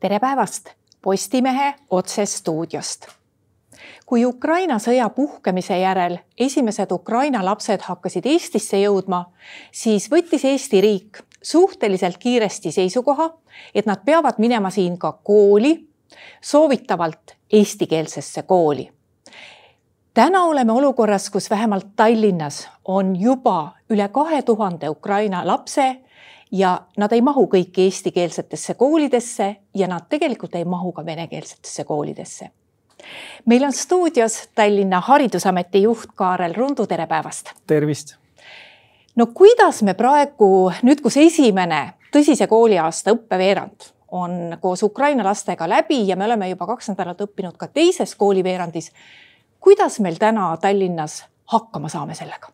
tere päevast Postimehe otsestuudiost. kui Ukraina sõja puhkemise järel esimesed Ukraina lapsed hakkasid Eestisse jõudma, siis võttis Eesti riik suhteliselt kiiresti seisukoha, et nad peavad minema siin ka kooli, soovitavalt eestikeelsesse kooli. täna oleme olukorras, kus vähemalt Tallinnas on juba üle kahe tuhande Ukraina lapse ja nad ei mahu kõik eestikeelsetesse koolidesse ja nad tegelikult ei mahu ka venekeelsetesse koolidesse. meil on stuudios Tallinna Haridusameti juht Kaarel Rundu, tere päevast. tervist. no kuidas me praegu nüüd, kus esimene tõsise kooliaasta õppeveerand on koos Ukraina lastega läbi ja me oleme juba kaks nädalat õppinud ka teises kooliveerandis. kuidas meil täna Tallinnas hakkama saame sellega?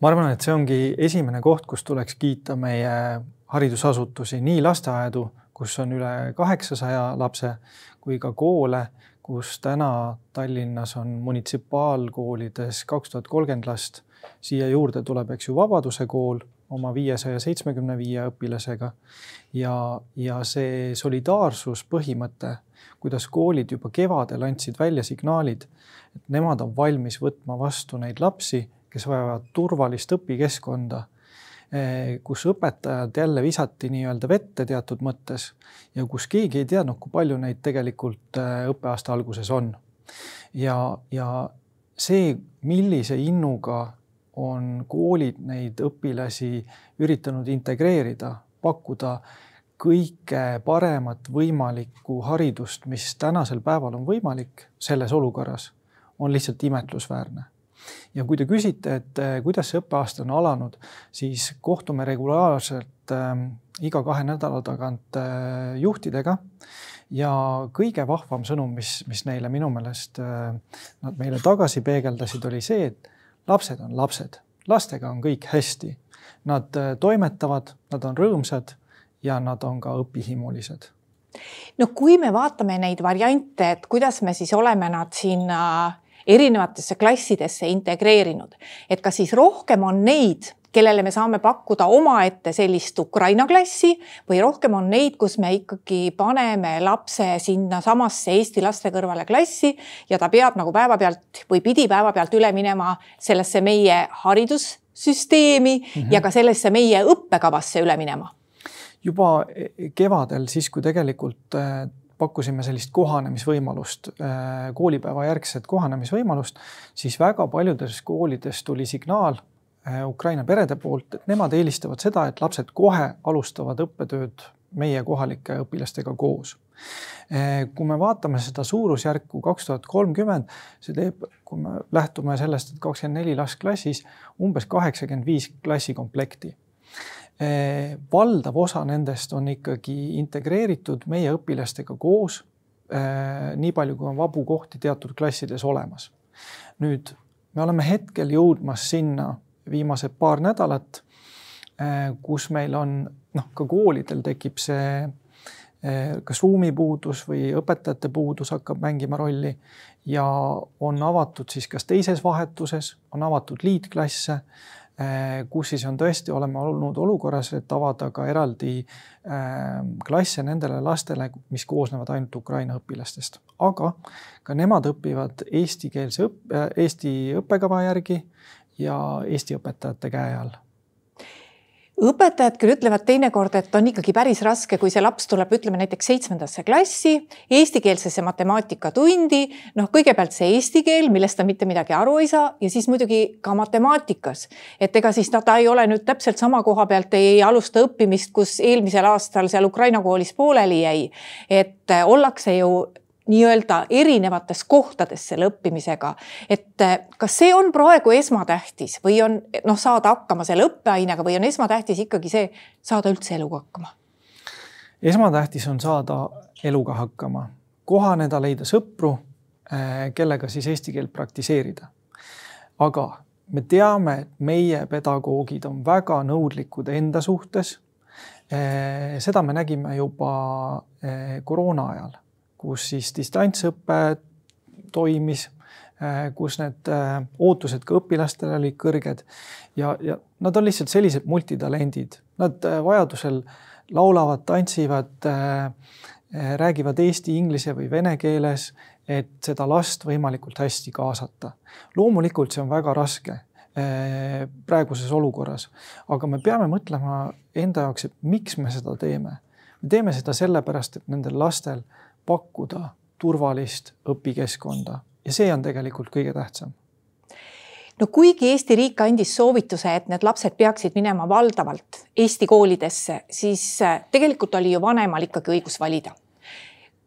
Ma arvan, et see ongi esimene koht, kus tuleks kiita meie haridusasutusi, nii lasteaedu, kus on üle kaheksasaja lapse, kui ka koole, kus täna Tallinnas on munitsipaalkoolides kaks tuhat kolmkümmend last. siia juurde tuleb, eks ju, Vabaduse kool oma viiesaja seitsmekümne viie õpilasega ja, ja see solidaarsuspõhimõte, kuidas koolid juba kevadel andsid välja signaalid, et nemad on valmis võtma vastu neid lapsi kes vajavad turvalist õpikeskkonda, eh, kus õpetajad jälle visati nii-öelda vette teatud mõttes ja kus keegi ei teadnud, kui palju neid tegelikult eh, õppeaasta alguses on. ja, ja see, millise innuga on koolid neid õpilasi üritanud integreerida, pakkuda kõige paremat võimalikku haridust, mis tänasel päeval on võimalik selles olukorras, on lihtsalt imetlusväärne ja kui te küsite, et eh, kuidas see õppeaasta on alanud, siis kohtume regulaarselt äh, iga kahe nädala tagant äh, juhtidega ja kõige vahvam sõnum, mis, mis neile minu meelest äh, nad meile tagasi peegeldasid, oli see, et lapsed on lapsed, lastega on kõik hästi. Nad toimetavad, nad on rõõmsad ja nad on ka õpihimulised no kui me vaatame neid variante, et kuidas me siis oleme nad sinna äh, erinevatesse klassidesse integreerinud. et kas siis rohkem on neid, kellele me saame pakkuda omaette sellist Ukraina klassi või rohkem on neid, kus me ikkagi paneme lapse sinnasamasse Eesti laste kõrvale klassi ja ta peab nagu päevapealt või pidi päevapealt üle minema sellesse meie haridussüsteemi mm -hmm. ja ka sellesse meie õppekavasse üle minema juba kevadel, siis kui tegelikult äh, pakkusime sellist kohanemisvõimalust, äh, koolipäeva järgset kohanemisvõimalust, siis väga paljudes koolides tuli signaal äh, Ukraina perede poolt, et nemad eelistavad seda, et lapsed kohe alustavad õppetööd meie kohalike õpilastega koos. Äh, kui me vaatame seda suurusjärku kaks tuhat kolmkümmend, see teeb, kui me lähtume sellest, et kakskümmend neli last klassis, umbes kaheksakümmend viis klassikomplekti valdav osa nendest on ikkagi integreeritud meie õpilastega koos. Eh, nii palju, kui on vabu kohti teatud klassides olemas. nüüd me oleme hetkel jõudmas sinna viimased paar nädalat, eh, kus meil on noh, ka koolidel tekib see kas ruumipuudus või õpetajate puudus hakkab mängima rolli ja on avatud siis kas teises vahetuses, on avatud liitklasse kus siis on tõesti, oleme olnud olukorras, et avada ka eraldi äh, klasse nendele lastele, mis koosnevad ainult Ukraina õpilastest, aga ka nemad õpivad eestikeelse õppe, äh, Eesti õppekava järgi ja Eesti õpetajate käe all õpetajad küll ütlevad teinekord, et on ikkagi päris raske, kui see laps tuleb, ütleme näiteks seitsmendasse klassi, eestikeelsesse matemaatikatundi. noh, kõigepealt see eesti keel, millest ta mitte midagi aru ei saa ja siis muidugi ka matemaatikas. et ega siis ta, ta ei ole nüüd täpselt sama koha pealt, ei alusta õppimist, kus eelmisel aastal seal Ukraina koolis pooleli jäi. et ollakse ju nii-öelda erinevates kohtades selle õppimisega. et eh, kas see on praegu esmatähtis või on noh, saada hakkama selle õppeainega või on esmatähtis ikkagi see, saada üldse eluga hakkama? esmatähtis on saada eluga hakkama, kohaneda, leida sõpru, eh, kellega siis eesti keelt praktiseerida. aga me teame, et meie pedagoogid on väga nõudlikud enda suhtes. Eh, seda me nägime juba koroona ajal kus siis distantsõpe toimis, kus need ootused ka õpilastele olid kõrged ja, ja nad on lihtsalt sellised multitalendid, nad vajadusel laulavad, tantsivad, räägivad eesti, inglise või vene keeles, et seda last võimalikult hästi kaasata. loomulikult see on väga raske praeguses olukorras. aga me peame mõtlema enda jaoks, et miks me seda teeme. me teeme seda sellepärast, et nendel lastel pakkuda turvalist õpikeskkonda. Ja see on tegelikult kõige tähtsam. No kuigi Eesti riik andis soovituse, et need lapsed peaksid minema valdavalt Eesti koolidesse, siis eh, tegelikult oli ju vanemal ikkagi õigus valida.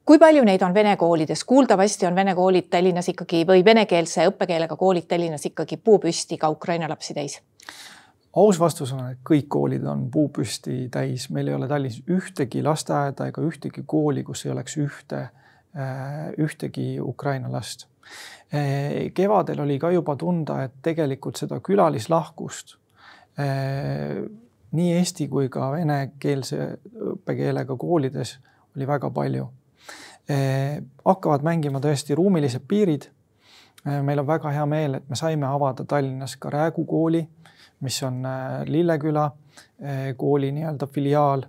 Kui palju neid on vene koolides, kuuldavasti on vene koolid Tallinnas ikkagi või venekeelse õppekeelega koolid Tallinnas ikkagi puupüsti ka Ukraina lapsi täis? Aus vastus on, et kõik koolid on puupüsti täis, meil ei ole Tallinnas ühtegi lasteaeda ega ühtegi kooli, kus ei oleks ühte, äh, ühtegi Ukraina last. Äh, kevadel oli ka juba tunda, et tegelikult seda külalislahkust äh, nii eesti kui ka venekeelse õppekeelega koolides oli väga palju hakkavad mängima tõesti ruumilised piirid. Meil on väga hea meel, et me saime avada Tallinnas ka Räägu kooli, mis on eh, Lilleküla kooli nii-öelda filiaal,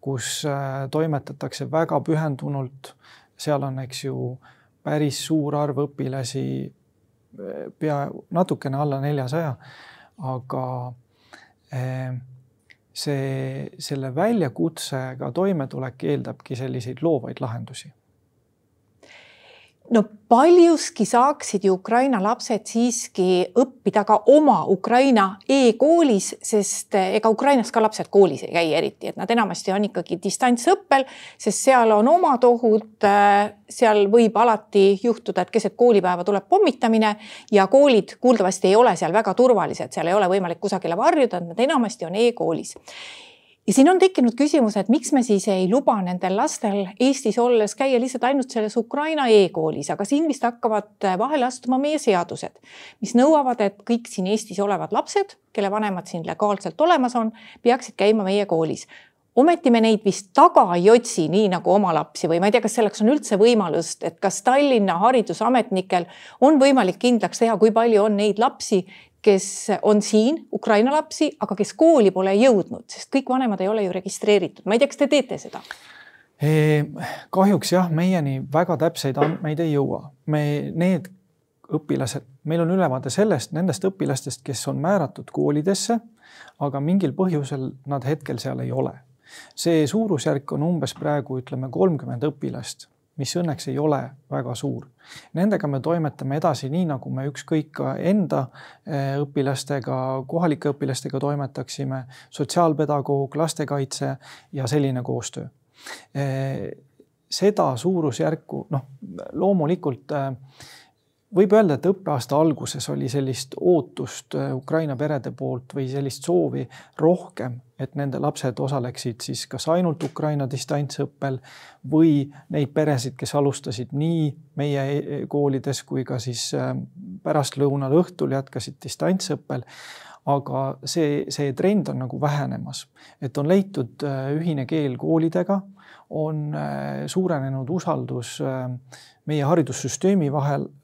kus toimetatakse väga pühendunult. seal on, eks ju, päris suur arv õpilasi, pea natukene alla neljasaja, aga see, selle väljakutsega toimetulek eeldabki selliseid loovaid lahendusi no paljuski saaksid ju Ukraina lapsed siiski õppida ka oma Ukraina e-koolis, sest eh, ega Ukrainas ka lapsed koolis ei käi eriti, et nad enamasti on ikkagi distantsõppel, sest seal on omad ohud. Eh, seal võib alati juhtuda, et keset koolipäeva tuleb pommitamine ja koolid kuuldavasti ei ole seal väga turvalised, seal ei ole võimalik kusagile varjuda, nad enamasti on e-koolis ja siin on tekkinud küsimus, et miks me siis ei luba nendel lastel Eestis olles käia lihtsalt ainult selles Ukraina e-koolis, aga siin vist hakkavad vahele astuma meie seadused, mis nõuavad, et kõik siin Eestis olevad lapsed, kelle vanemad siin legaalselt olemas on, peaksid käima meie koolis ometi me neid vist taga ei otsi, nii nagu oma lapsi või ma ei tea, kas selleks on üldse võimalust, et kas Tallinna haridusametnikel on võimalik kindlaks teha, kui palju on neid lapsi, kes on siin, Ukraina lapsi, aga kes kooli pole jõudnud, sest kõik vanemad ei ole ju registreeritud. ma ei tea, kas te teete seda? kahjuks jah, meieni väga täpseid andmeid ei jõua. me, need õpilased, meil on ülevaade sellest, nendest õpilastest, kes on määratud koolidesse, aga mingil põhjusel nad hetkel seal ei ole. See suurusjärk on umbes praegu ütleme kolmkümmend õpilast mis õnneks ei ole väga suur. Nendega me toimetame edasi nii, nagu me ükskõik ka enda eh, õpilastega, kohalike õpilastega toimetaksime, sotsiaalpedagoog, lastekaitse ja selline koostöö. Eh, seda suurusjärku, noh, loomulikult äh, võib öelda, et õppeaasta alguses oli sellist ootust äh, Ukraina perede poolt või sellist soovi rohkem, et nende lapsed osaleksid siis kas ainult Ukraina distantsõppel või neid peresid, kes alustasid nii meie e-, koolides kui ka siis äh, pärastlõunal õhtul jätkasid distantsõppel. Aga see, see trend on nagu vähenemas, et on leitud äh, ühine keel koolidega, on suurenenud usaldus meie haridussüsteemi vahel Äh,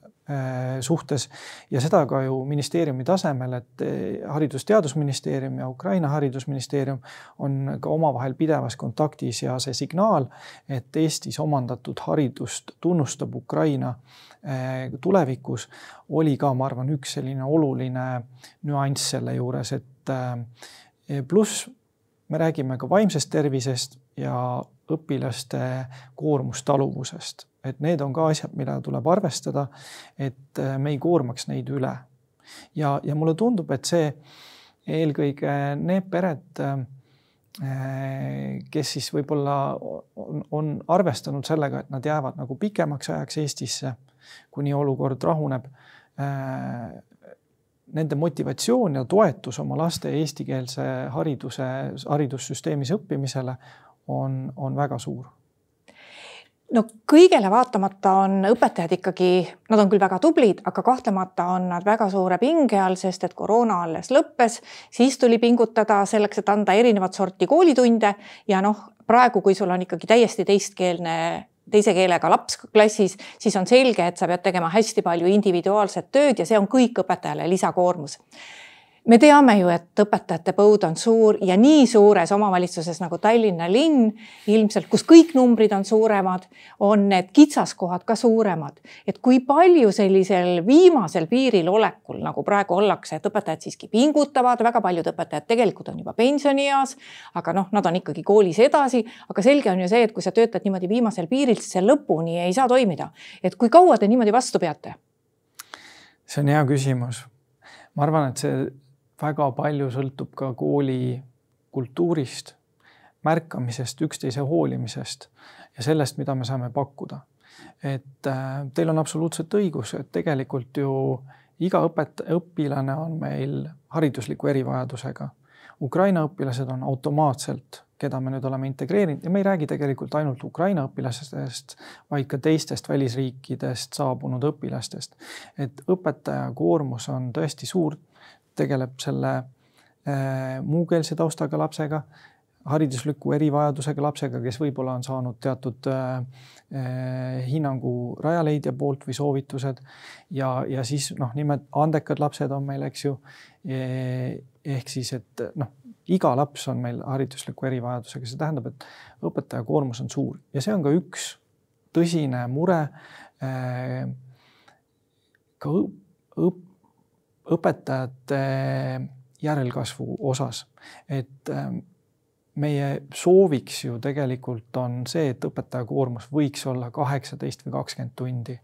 suhtes. Ja seda ka ju ministeeriumi tasemel, et äh, Haridus-Teadusministeerium ja Ukraina haridusministeerium on ka omavahel pidevas kontaktis ja see signaal, et Eestis omandatud haridust tunnustab Ukraina äh, tulevikus, oli ka, ma arvan, üks selline oluline nüanss selle juures, et pluss me räägime ka vaimsest tervisest ja õpilaste koormustaluvusest et need on ka asjad, mida tuleb arvestada, et äh, me ei koormaks neid üle. ja, ja mulle tundub, et see eelkõige need pered, äh, kes siis võib-olla on, on arvestanud sellega, et nad jäävad nagu pikemaks ajaks Eestisse, kuni olukord rahuneb. Äh, nende motivatsioon ja toetus oma laste eestikeelse hariduse, haridussüsteemis õppimisele on, on väga suur no kõigele vaatamata on õpetajad ikkagi, nad on küll väga tublid, aga kahtlemata on nad väga suure pinge all, sest et koroona alles lõppes, siis tuli pingutada selleks, et anda erinevat sorti koolitunde. Ja noh, praegu, kui sul on ikkagi täiesti teistkeelne teise keelega laps klassis, siis on selge, et sa pead tegema hästi palju individuaalset tööd ja see on kõik õpetajale lisakoormus me teame ju, et õpetajate põud on suur ja nii suures omavalitsuses nagu Tallinna linn ilmselt, kus kõik numbrid on suuremad, on need kitsaskohad ka suuremad. et kui palju sellisel viimasel piiril olekul, nagu praegu ollakse, et õpetajad siiski pingutavad, väga paljud õpetajad tegelikult on juba pensionieas, aga noh, nad on ikkagi koolis edasi, aga selge on ju see, et kui sa töötad niimoodi viimasel piiril, siis see lõpuni ei saa toimida. et kui kaua te niimoodi vastu peate? see on hea küsimus. ma arvan, et see väga palju sõltub ka kooli kultuurist, märkamisest, üksteise hoolimisest ja sellest, mida me saame pakkuda. et äh, teil on absoluutselt õigus, et tegelikult ju iga õpet-, õpilane on meil haridusliku erivajadusega. Ukraina õpilased on automaatselt, keda me nüüd oleme integreerinud ja me ei räägi tegelikult ainult Ukraina õpilastest, vaid ka teistest välisriikidest saabunud õpilastest. et õpetaja koormus on tõesti suur tegeleb selle äh, muukeelse taustaga lapsega, haridusliku erivajadusega lapsega, kes võib-olla on saanud teatud äh, äh, hinnangu Rajaleidja poolt või soovitused ja, ja siis noh, nimelt andekad lapsed on meil, eks ju eh,. ehk siis, et noh, iga laps on meil haridusliku erivajadusega, see tähendab, et õpetaja koormus on suur ja see on ka üks tõsine mure ka õpp õpetajate järelkasvu osas, et ähm, meie sooviks ju tegelikult on see, et õpetaja koormus võiks olla kaheksateist või kakskümmend tundi.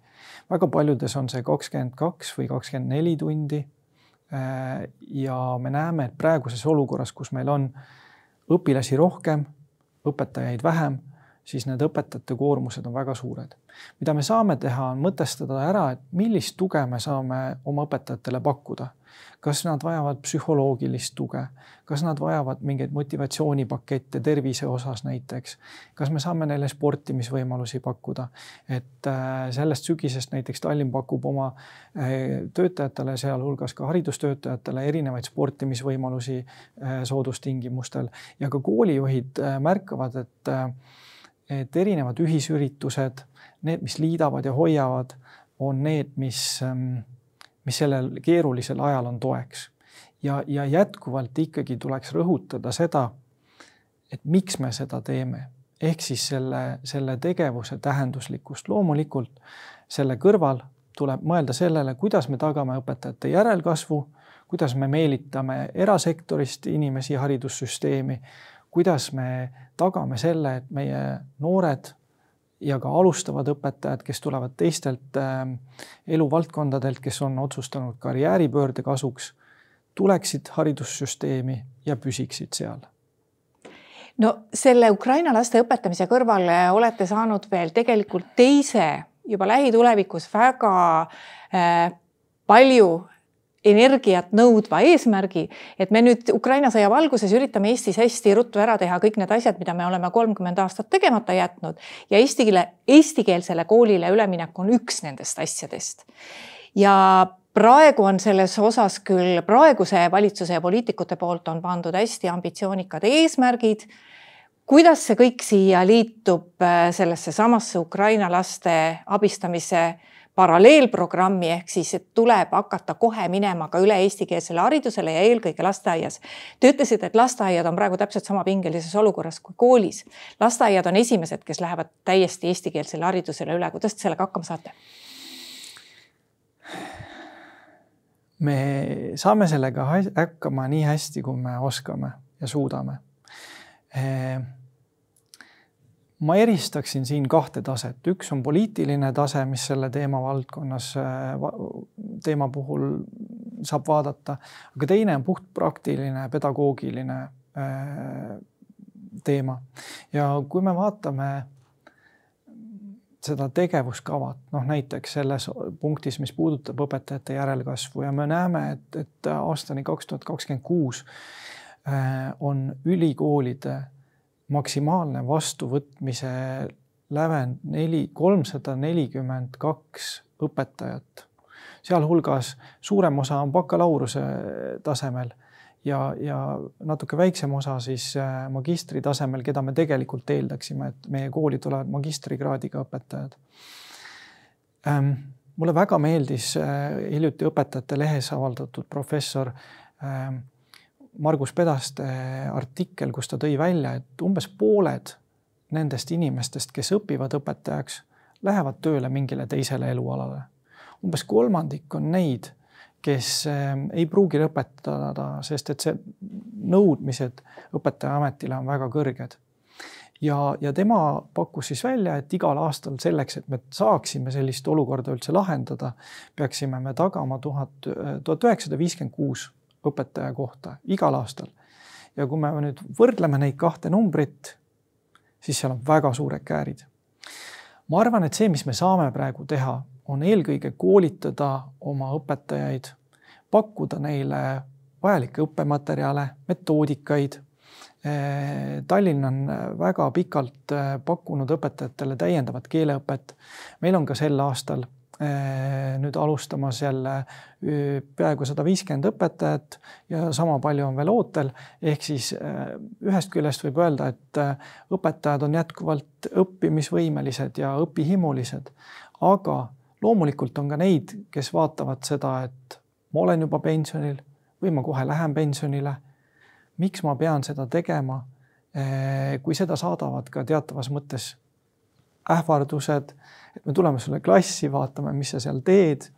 väga paljudes on see kakskümmend kaks või kakskümmend neli tundi. Äh, ja me näeme, et praeguses olukorras, kus meil on õpilasi rohkem, õpetajaid vähem siis need õpetajate koormused on väga suured. mida me saame teha, on mõtestada ära, et millist tuge me saame oma õpetajatele pakkuda. kas nad vajavad psühholoogilist tuge, kas nad vajavad mingeid motivatsioonipakette tervise osas näiteks, kas me saame neile sportimisvõimalusi pakkuda, et äh, sellest sügisest näiteks Tallinn pakub oma äh, töötajatele, sealhulgas ka haridustöötajatele erinevaid sportimisvõimalusi äh, soodustingimustel ja ka koolijuhid märkavad, et et erinevad ühisüritused, need, mis liidavad ja hoiavad, on need, mis, ähm, mis sellel keerulisel ajal on toeks. ja, ja jätkuvalt ikkagi tuleks rõhutada seda, et miks me seda teeme, ehk siis selle, selle tegevuse tähenduslikkust. loomulikult selle kõrval tuleb mõelda sellele, kuidas me tagame õpetajate järelkasvu, kuidas me meelitame erasektorist inimesi haridussüsteemi, kuidas me tagame selle, et meie noored ja ka alustavad õpetajad, kes tulevad teistelt äh, eluvaldkondadelt, kes on otsustanud karjääripöörde kasuks, tuleksid haridussüsteemi ja püsiksid seal? No selle Ukraina laste õpetamise kõrvale olete saanud veel tegelikult teise juba lähitulevikus väga äh, palju energiat nõudva eesmärgi, et me nüüd Ukraina sõja valguses üritame Eestis hästi ruttu ära teha kõik need asjad, mida me oleme kolmkümmend aastat tegemata jätnud ja eesti keele, eestikeelsele koolile üleminek on üks nendest asjadest. ja praegu on selles osas küll praeguse valitsuse ja poliitikute poolt on pandud hästi ambitsioonikad eesmärgid. kuidas see kõik siia liitub äh, sellesse samasse Ukraina laste abistamise paralleelprogrammi ehk siis, et tuleb hakata kohe minema ka üle eestikeelsele haridusele ja eelkõige lasteaias. Te ütlesite, et lasteaiad on praegu täpselt sama pingelises olukorras kui koolis. lasteaiad on esimesed, kes lähevad täiesti eestikeelsele haridusele üle. kuidas te sellega hakkama saate? me saame sellega hakkama nii hästi, kui me oskame ja suudame ma eristaksin siin kahte taset, üks on poliitiline tase, mis selle teema valdkonnas, äh, teema puhul saab vaadata, aga teine on puhtpraktiline pedagoogiline äh, teema. ja kui me vaatame seda tegevuskavat, noh näiteks selles punktis, mis puudutab õpetajate järelkasvu ja me näeme, et, et aastani kaks tuhat kakskümmend kuus äh, on ülikoolide maksimaalne vastuvõtmise lävend neli, kolmsada nelikümmend kaks õpetajat, sealhulgas suurem osa on bakalaureuse tasemel ja, ja natuke väiksem osa siis magistri tasemel, keda me tegelikult eeldaksime, et meie kooli tulevad magistrikraadiga õpetajad. Ähm, mulle väga meeldis hiljuti Õpetajate Lehes avaldatud professor ähm, Margus Pedaste artikkel, kus ta tõi välja, et umbes pooled nendest inimestest, kes õpivad õpetajaks, lähevad tööle mingile teisele elualale. umbes kolmandik on neid, kes ehm, ei pruugi lõpetada, sest et see nõudmised õpetajaametile on väga kõrged. ja, ja tema pakkus siis välja, et igal aastal selleks, et me saaksime sellist olukorda üldse lahendada, peaksime me tagama tuhat, tuhat üheksasada viiskümmend kuus õpetaja kohta igal aastal. ja kui me nüüd võrdleme neid kahte numbrit, siis seal on väga suured käärid. ma arvan, et see, mis me saame praegu teha, on eelkõige koolitada oma õpetajaid, pakkuda neile vajalikke õppematerjale, metoodikaid. Tallinn on väga pikalt pakkunud õpetajatele täiendavat keeleõpet. meil on ka sel aastal Äh, nüüd alustamas jälle peaaegu sada viiskümmend õpetajat ja sama palju on veel ootel. ehk siis äh, ühest küljest võib öelda, et õpetajad on jätkuvalt õppimisvõimelised ja õpihimulised, aga loomulikult on ka neid, kes vaatavad seda, et ma olen juba pensionil või ma kohe lähen pensionile. miks ma pean seda tegema? kui seda saadavad ka teatavas mõttes ähvardused et me tuleme sulle klassi, vaatame, mis sa seal teed.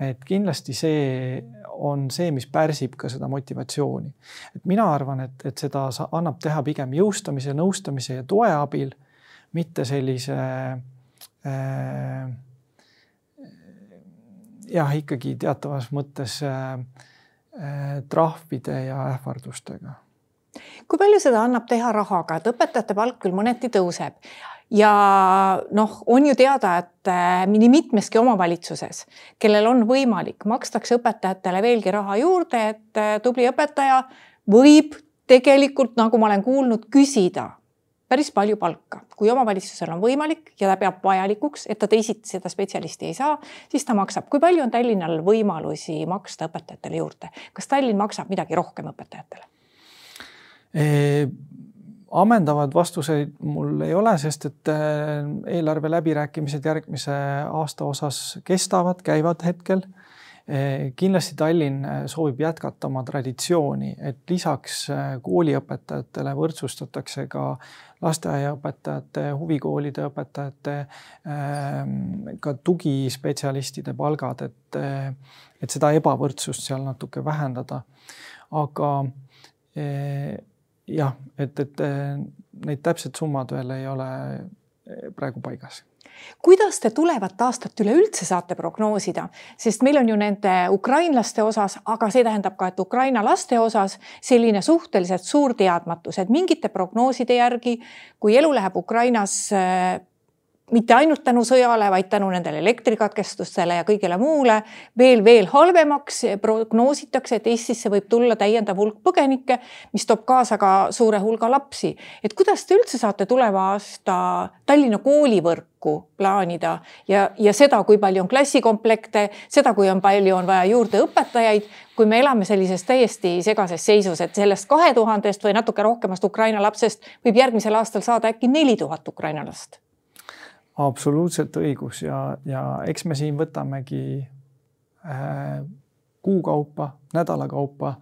et kindlasti see on see, mis pärsib ka seda motivatsiooni. et mina arvan, et, et seda annab teha pigem jõustamise, nõustamise ja toe abil, mitte sellise äh, jah, ikkagi teatavas mõttes äh, äh, trahvide ja ähvardustega kui palju seda annab teha rahaga, et õpetajate palk küll mõneti tõuseb, ja noh, on ju teada, et äh, nii mitmeski omavalitsuses, kellel on võimalik, makstakse õpetajatele veelgi raha juurde, et äh, tubli õpetaja võib tegelikult, nagu ma olen kuulnud, küsida päris palju palka. kui omavalitsusel on võimalik ja ta peab vajalikuks, et ta teisiti seda spetsialisti ei saa, siis ta maksab. kui palju on Tallinnal võimalusi maksta õpetajatele juurde? kas Tallinn maksab midagi rohkem õpetajatele? Ammendavad vastuseid mul ei ole, sest et äh, eelarve läbirääkimised järgmise aasta osas kestavad, käivad hetkel. Äh, kindlasti Tallinn äh, soovib jätkata oma traditsiooni, et lisaks kooliõpetajatele võrdsustatakse ka lasteaiaõpetajate, huvikoolide õpetajate, ähm, ka tugispetsialistide palgad, et, et seda ebavõrdsust seal natuke vähendada. aga jah, et, et eh, neid täpsed summad veel ei ole eh, praegu paigas. Kuidas te tulevat aastat üleüldse saate prognoosida, sest meil on ju nende ukrainlaste osas, aga see tähendab ka, et Ukraina laste osas selline suhteliselt suur teadmatus, et mingite prognooside järgi, kui elu läheb Ukrainas eh, mitte ainult tänu sõjale, vaid tänu nendele elektrikatkestustele ja kõigele muule veel, veel halvemaks. prognoositakse, et Eestisse võib tulla täiendav hulk põgenikke, mis toob kaasa ka suure hulga lapsi. et kuidas te üldse saate tuleva aasta Tallinna koolivõrku plaanida ja, ja seda, kui palju on klassikomplekte, seda, kui on palju on vaja juurde õpetajaid, kui me elame sellises täiesti segases seisus, et sellest kahe tuhandest või natuke rohkemast Ukraina lapsest võib järgmisel aastal saada äkki neli tuhat Ukraina last absoluutselt õigus ja, ja eks me siin võtamegi äh, kuu kaupa, nädala kaupa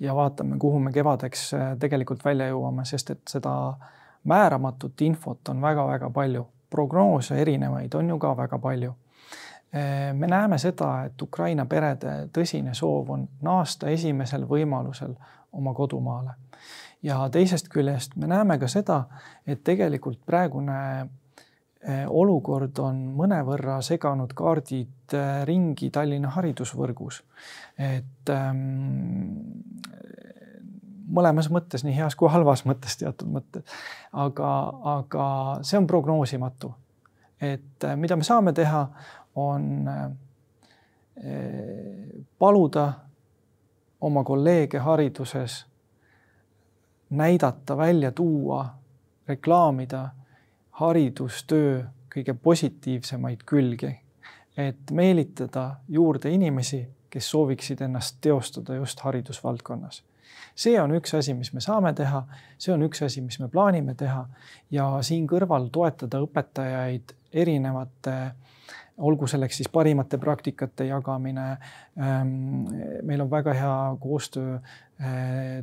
ja vaatame, kuhu me kevadeks äh, tegelikult välja jõuame, sest et seda määramatut infot on väga-väga palju, prognoose erinevaid on ju ka väga palju. Äh, me näeme seda, et Ukraina perede tõsine soov on naasta esimesel võimalusel oma kodumaale. ja teisest küljest me näeme ka seda, et tegelikult praegune olukord on mõnevõrra seganud kaardid eh, ringi Tallinna haridusvõrgus. et ähm, mõlemas mõttes, nii heas kui halvas mõttes teatud mõttes. aga, aga see on prognoosimatu. et äh, mida me saame teha, on paluda oma kolleege hariduses näidata, välja tuua, reklaamida haridustöö kõige positiivsemaid külgi, et meelitada juurde inimesi, kes sooviksid ennast teostada just haridusvaldkonnas. see on üks asi, mis me saame teha, see on üks asi, mis me plaanime teha ja siin kõrval toetada õpetajaid erinevate olgu selleks siis parimate praktikate jagamine. Ähm, meil on väga hea koostöö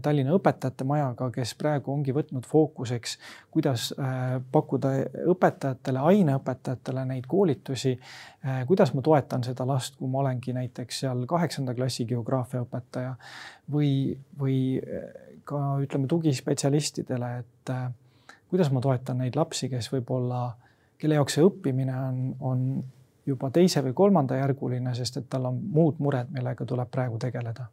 Tallinna Õpetajate Majaga, kes praegu ongi võtnud fookuseks, kuidas äh, pakkuda õpetajatele, aineõpetajatele neid koolitusi. Äh, kuidas ma toetan seda last, kui ma olengi näiteks seal kaheksanda klassi geograafiaõpetaja või, või ka ütleme tugispetsialistidele, et kuidas ma toetan neid lapsi, kes võib-olla, kelle jaoks see õppimine on, on juba teise või kolmandajärguline, sest et tal on muud mured, millega tuleb praegu tegeleda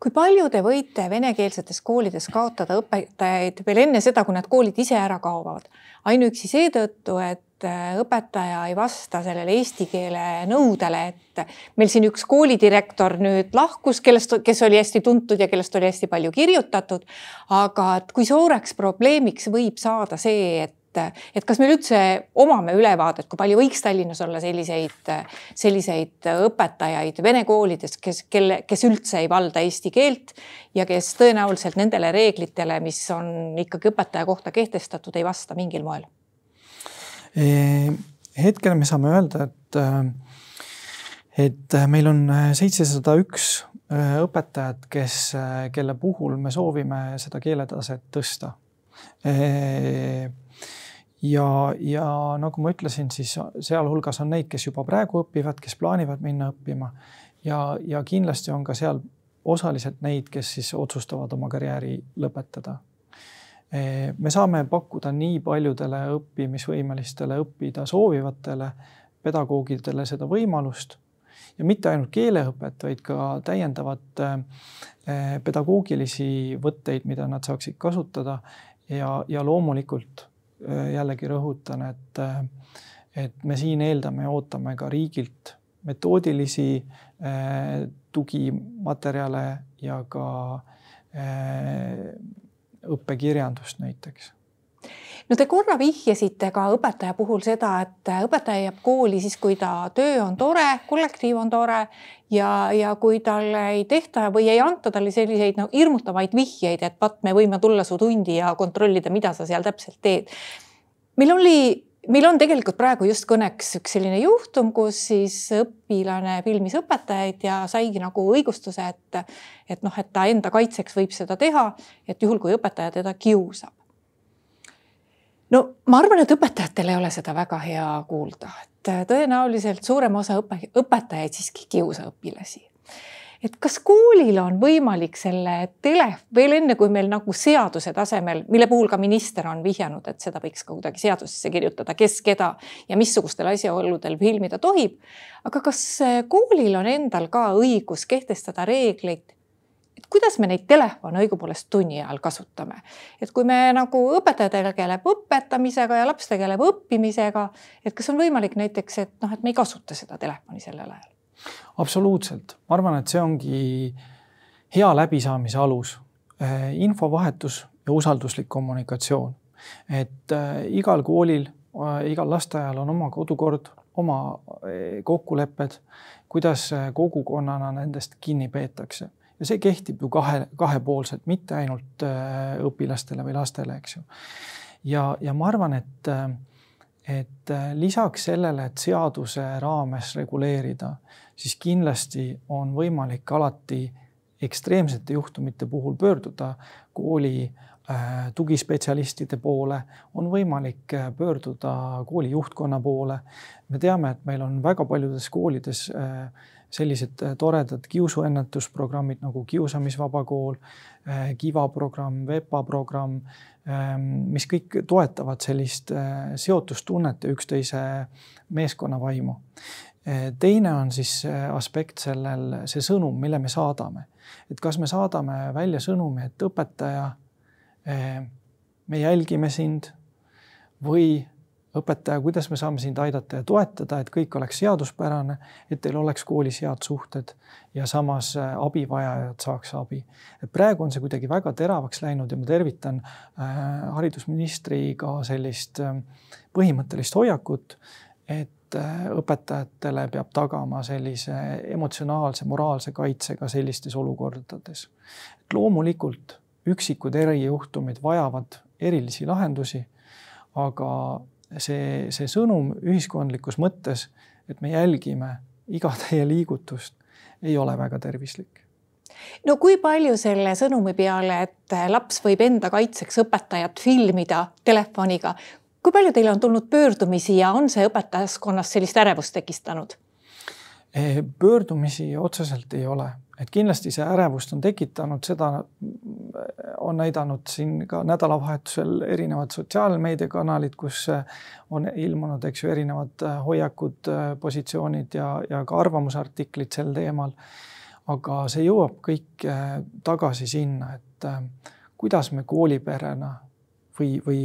kui palju te võite venekeelsetes koolides kaotada õpetajaid veel enne seda, kui need koolid ise ära kaovad? ainuüksi seetõttu, et äh, õpetaja ei vasta sellele eesti keele nõudele, et meil siin üks koolidirektor nüüd lahkus, kellest, kes oli hästi tuntud ja kellest oli hästi palju kirjutatud. aga et kui suureks probleemiks võib saada see, et et, et kas meil üldse omame ülevaadet, kui palju võiks Tallinnas olla selliseid, selliseid õpetajaid vene koolides, kes, kelle, kes üldse ei valda eesti keelt ja kes tõenäoliselt nendele reeglitele, mis on ikkagi õpetaja kohta kehtestatud, ei vasta mingil moel? hetkel me saame öelda, et, et meil on seitsesada üks õpetajat, kes, kelle puhul me soovime seda keeletaset tõsta ja, ja nagu ma ütlesin, siis sealhulgas on neid, kes juba praegu õpivad, kes plaanivad minna õppima. Ja, ja kindlasti on ka seal osaliselt neid, kes siis otsustavad oma karjääri lõpetada. me saame pakkuda nii paljudele õppimisvõimelistele õppida soovivatele pedagoogidele seda võimalust. Ja mitte ainult keeleõpet, vaid ka täiendavat eh, pedagoogilisi võtteid, mida nad saaksid kasutada. Ja, ja loomulikult jällegi rõhutan, et, äh, et me siin eeldame ja ootame ka riigilt metoodilisi äh, tugimaterjale ja ka õppekirjandust näiteks no te korra vihjasite ka õpetaja puhul seda, et õpetaja jääb kooli siis, kui ta töö on tore, kollektiiv on tore ja, ja kui talle ei tehta või ei anta talle selliseid no hirmutavaid vihjeid, et vaat, me võime tulla su tundi ja kontrollida, mida sa seal täpselt teed. meil oli meil on tegelikult praegu just kõneks üks selline juhtum, kus siis õpilane filmis õpetajaid ja saigi nagu õigustuse, et, et noh, et ta enda kaitseks võib seda teha, et juhul kui õpetaja teda kiusab no ma arvan, et õpetajatel ei ole seda väga hea kuulda, et äh, tõenäoliselt suurem osa õpe, õpetajaid siiski ei kiusa õpilasi. et kas koolil on võimalik selle tele, veel enne kui meil nagu seaduse tasemel, mille puhul ka minister on vihjanud, et seda võiks ka kuidagi seadusesse kirjutada, kes keda ja missugustel asjaoludel filmida tohib. aga kas äh, koolil on endal ka õigus kehtestada reegleid et kuidas me neid telefone õigupoolest tunni ajal kasutame. et kui me nagu õpetaja tegeleb õpetamisega ja laps tegeleb õppimisega, et kas on võimalik näiteks, et noh, et me ei kasuta seda telefoni sellel ajal? absoluutselt, ma arvan, et see ongi hea läbisaamise alus, eh, infovahetus ja usalduslik kommunikatsioon. et äh, igal koolil äh,, igal lasteaial on oma kodukord, oma kokkulepped, kuidas kogukonnana nendest kinni peetakse ja see kehtib ju kahe, kahepoolselt, mitte ainult äh, õpilastele või lastele, eks ju. ja, ja ma arvan, et, äh, et äh, lisaks sellele, et seaduse raames reguleerida, siis kindlasti on võimalik alati ekstreemsete juhtumite puhul pöörduda kooli tugispetsialistide poole, on võimalik pöörduda kooli juhtkonna poole. me teame, et meil on väga paljudes koolides äh, sellised äh, toredad kiusuennetusprogrammid nagu Kiusamisvaba kool, äh, Kiva programm, VEPA programm, ähm, mis kõik toetavad sellist äh, seotustunnet ja üksteise meeskonnavaimu. teine on siis aspekt sellel, see sõnum, mille me saadame. et kas me saadame välja sõnumi, et õpetaja, me jälgime sind või õpetaja, kuidas me saame sind aidata ja toetada, et kõik oleks seaduspärane, et teil oleks koolis head suhted ja samas äh, abivajajad saaks abi. et praegu on see kuidagi väga teravaks läinud ja ma tervitan äh, haridusministri ka sellist äh, põhimõttelist hoiakut, et õpetajatele peab tagama sellise emotsionaalse, moraalse kaitse ka sellistes olukordades. loomulikult üksikud erijuhtumid vajavad erilisi lahendusi, aga see, see sõnum ühiskondlikus mõttes, et me jälgime iga teie liigutust, ei ole väga tervislik no kui palju selle sõnumi peale, et laps võib enda kaitseks õpetajat filmida telefoniga, kui palju teile on tulnud pöördumisi ja on see õpetajaskonnas sellist ärevust tekitanud? Pöördumisi otseselt ei ole, et kindlasti see ärevust on tekitanud, seda on näidanud siin ka nädalavahetusel erinevad sotsiaalmeediakanalid, kus on ilmunud, eks ju, erinevad hoiakud, positsioonid ja, ja ka arvamusartiklid sel teemal. aga see jõuab kõik tagasi sinna, et kuidas me kooliperena või, või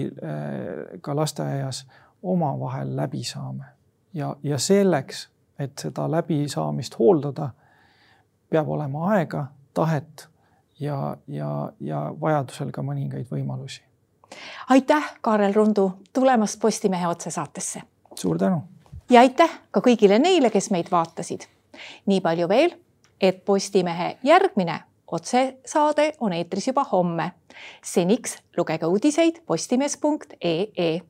ka lasteaias omavahel läbi saame ja, ja selleks et seda läbisaamist hooldada, peab olema aega, tahet ja, ja, ja vajadusel ka mõningaid võimalusi. aitäh, Kaarel Rundu, tulemast Postimehe otsesaatesse. suur tänu. ja aitäh ka kõigile neile, kes meid vaatasid. nii palju veel, et Postimehe järgmine otsesaade on eetris juba homme. seniks lugege uudiseid postimees.ee